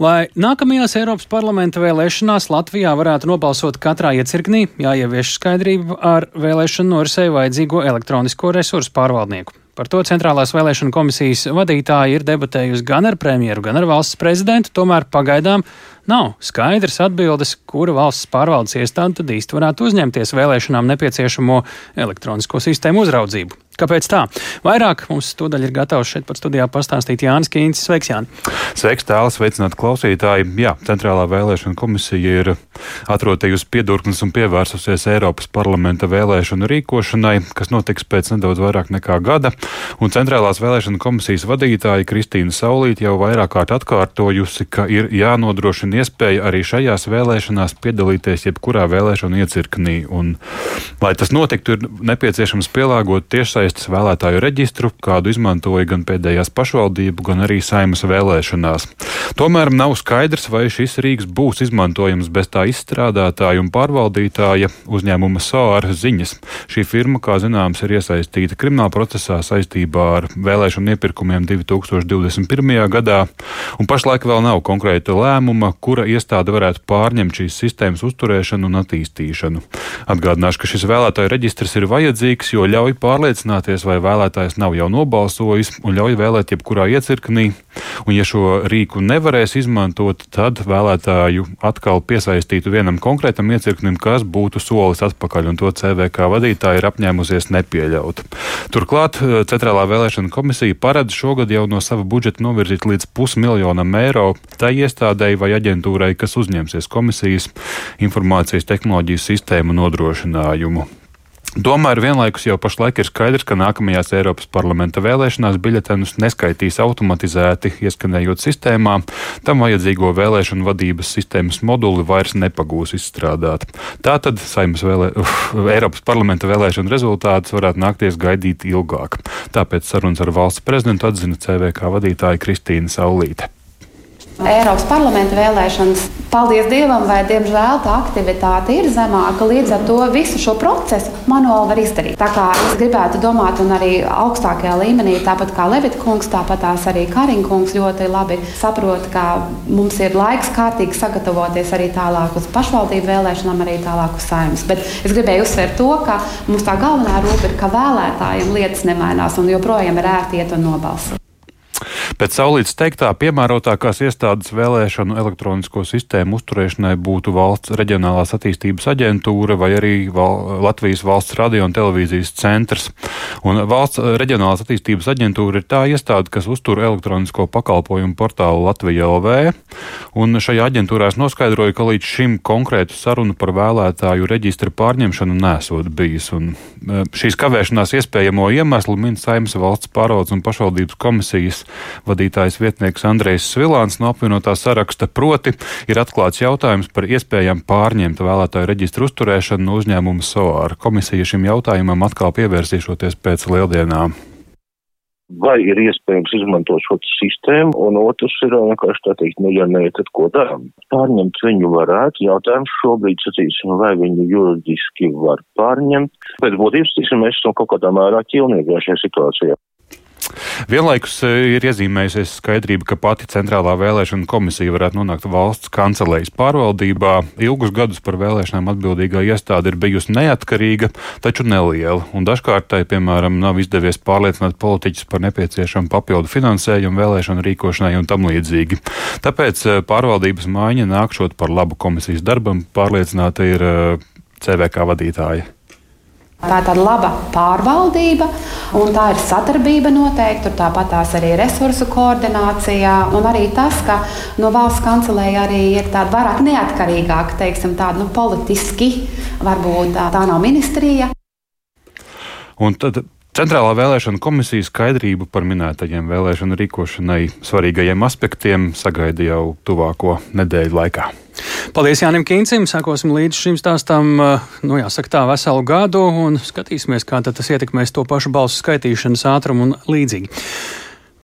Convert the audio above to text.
Lai nākamajās Eiropas parlamenta vēlēšanās Latvijā varētu nobalsot katrā iecirknī, jāievieš skaidrība ar vēlēšanu norisei vajadzīgo elektronisko resursu pārvaldnieku. Par to Centrālās vēlēšana komisijas vadītāji ir debatējusi gan ar premjeru, gan ar valsts prezidentu, tomēr pagaidām nav skaidrs atbildes, kura valsts pārvaldes iestāde tad īsti varētu uzņemties vēlēšanām nepieciešamo elektronisko sistēmu uzraudzību. Kāpēc tā? Vairāk mums tūdaļ ir gatavs šeit pat studijā pastāstīt Jānis Kīncis. Sveiks, Jāni! Sveiks, tālāk, sveicināt klausītāji! Jā, Centrālā vēlēšana komisija ir atrotījusi piedurknes un pievērsusies Eiropas parlamenta vēlēšanu rīkošanai, kas notiks pēc nedaudz vairāk nekā gada. Un Centrālās vēlēšana komisijas vadītāja Kristīna Saulīte jau vairāk kārt atkārtojusi, ka ir jānodrošina iespēja arī šajās vēlēšanās piedalīties jebkurā vēlēšanu iecirknī. Un, lai tas notiktu, ir nepieciešams pielāgot tiešsaistes tiešsaistes vēlētāju reģistru, kādu izmantoja gan pēdējās pašvaldību, gan arī saimas vēlēšanās. Tomēr nav skaidrs, vai šis rīks būs izmantojams bez tā izstrādātāja un pārvaldītāja uzņēmuma SOAR ziņas. Šī firma, kā zināms, ir iesaistīta krimināla procesā saistībā ar vēlēšanu iepirkumiem 2021. gadā, un pašlaik vēl nav konkrēta lēmuma, kura iestāde varētu pārņemt šīs sistēmas uzturēšanu un attīstīšanu. Atgādināšu, ka šis vēlētāju reģistrs ir vajadzīgs, jo ļauj pārliecināt apzināties, vai vēlētājs nav jau nobalsojis un ļauj vēlēt jebkurā iecirknī. Un, ja šo rīku nevarēs izmantot, tad vēlētāju atkal piesaistītu vienam konkrētam iecirknim, kas būtu solis atpakaļ, un to CVK vadītāja ir apņēmusies nepieļaut. Turklāt eh, Centrālā vēlēšana komisija paredz šogad jau no sava budžeta novirzīt līdz pusmiljonam eiro tai iestādēji vai aģentūrai, kas uzņemsies komisijas informācijas tehnoloģiju sistēmu nodrošinājumu. Tomēr vienlaikus jau pašlaik ir skaidrs, ka nākamajās Eiropas parlamenta vēlēšanās biļetenus neskaitīs automatizēti, ieskanējot sistēmā. Tam vajadzīgo vēlēšanu vadības sistēmas moduli vairs nepagūs izstrādāt. Tātad saimnes vēlē, uh, Eiropas parlamenta vēlēšanu rezultātus varētu nākties gaidīt ilgāk. Tāpēc sarunas ar valsts prezidentu atzina CVK vadītāja Kristīna Saulīte. Eiropas parlamenta vēlēšanas, paldies Dievam, vai diemžēl tā aktivitāte ir zemāka. Līdz ar to visu šo procesu manuāli var izdarīt. Tā kā es gribētu domāt, un arī augstākajā līmenī, tāpat kā Levita kungs, tāpat arī Kariņa kungs ļoti labi saprot, ka mums ir laiks kārtīgi sagatavoties arī tālāk uz pašvaldību vēlēšanām, arī tālāk uz saimnes. Bet es gribēju uzsvērt to, ka mums tā galvenā rūpe ir, ka vēlētājiem lietas nemainās un joprojām ir ērti iet un nobalsot. Pēc Saulītas teiktā, piemērotākās iestādes vēlēšanu elektronisko sistēmu uzturēšanai būtu valsts reģionālās attīstības aģentūra vai arī val Latvijas valsts radio un televīzijas centrs. Un valsts reģionālās attīstības aģentūra ir tā iestāde, kas uztur elektronisko pakalpojumu portālu Latvija LV. Un šajā aģentūrā es noskaidroju, ka līdz šim konkrētu sarunu par vēlētāju reģistra pārņemšanu nesot bijis. Un e, šīs kavēšanās iespējamo iemeslu min Saimnes valsts pārvaldes un pašvaldības komisijas vadītājs vietnieks Andrejs Svilāns no apvienotā saraksta. Proti, ir atklāts jautājums par iespējām pārņemt vēlētāju reģistru uzturēšanu no uzņēmuma SOAR. Komisija šim jautājumam atkal pievērsīšoties pēc lieldienām vai ir iespējams izmantot šo sistēmu, un otrs ir vienkārši tā teikt, nu, ja nē, tad ko darām? Pārņemt viņu varētu, jautājums šobrīd, sacīsim, vai viņu juridiski var pārņemt, pēc būtības, tiksim, mēs esam kaut kādā mērā ķilniekā šajā situācijā. Vienlaikus e, ir iezīmējusies skaidrība, ka pati Centrālā vēlēšana komisija varētu nonākt valsts kancelējas pārvaldībā. Ilgus gadus par vēlēšanām atbildīgā iestāde ir bijusi neatkarīga, taču neliela, un dažkārt tai, piemēram, nav izdevies pārliecināt politiķus par nepieciešamu papildu finansējumu vēlēšanu rīkošanai un tam līdzīgi. Tāpēc e, pārvaldības maiņa nākšot par labu komisijas darbam, pārliecināta ir e, CVK vadītāja. Tā ir tāda laba pārvaldība, un tā ir sadarbība noteikti. Tur tāpat tās arī resursu koordinācijā, un arī tas, ka no valsts kancelēja arī ir tāda vairāk neatkarīgāka, teiksim, tāda nu, politiski, varbūt tā, tā nav ministrija. Un tad Centrālā vēlēšana komisija skaidrību par minētajiem vēlēšanu rīkošanai svarīgajiem aspektiem sagaida jau tuvāko nedēļu laikā. Paldies Jānim Kīncim. Sekosim līdz šim stāstam, eh, nu jāsaka tā, veselu gadu un skatīsimies, kā tas ietekmēs to pašu balsu skaitīšanas ātrumu un līdzīgi.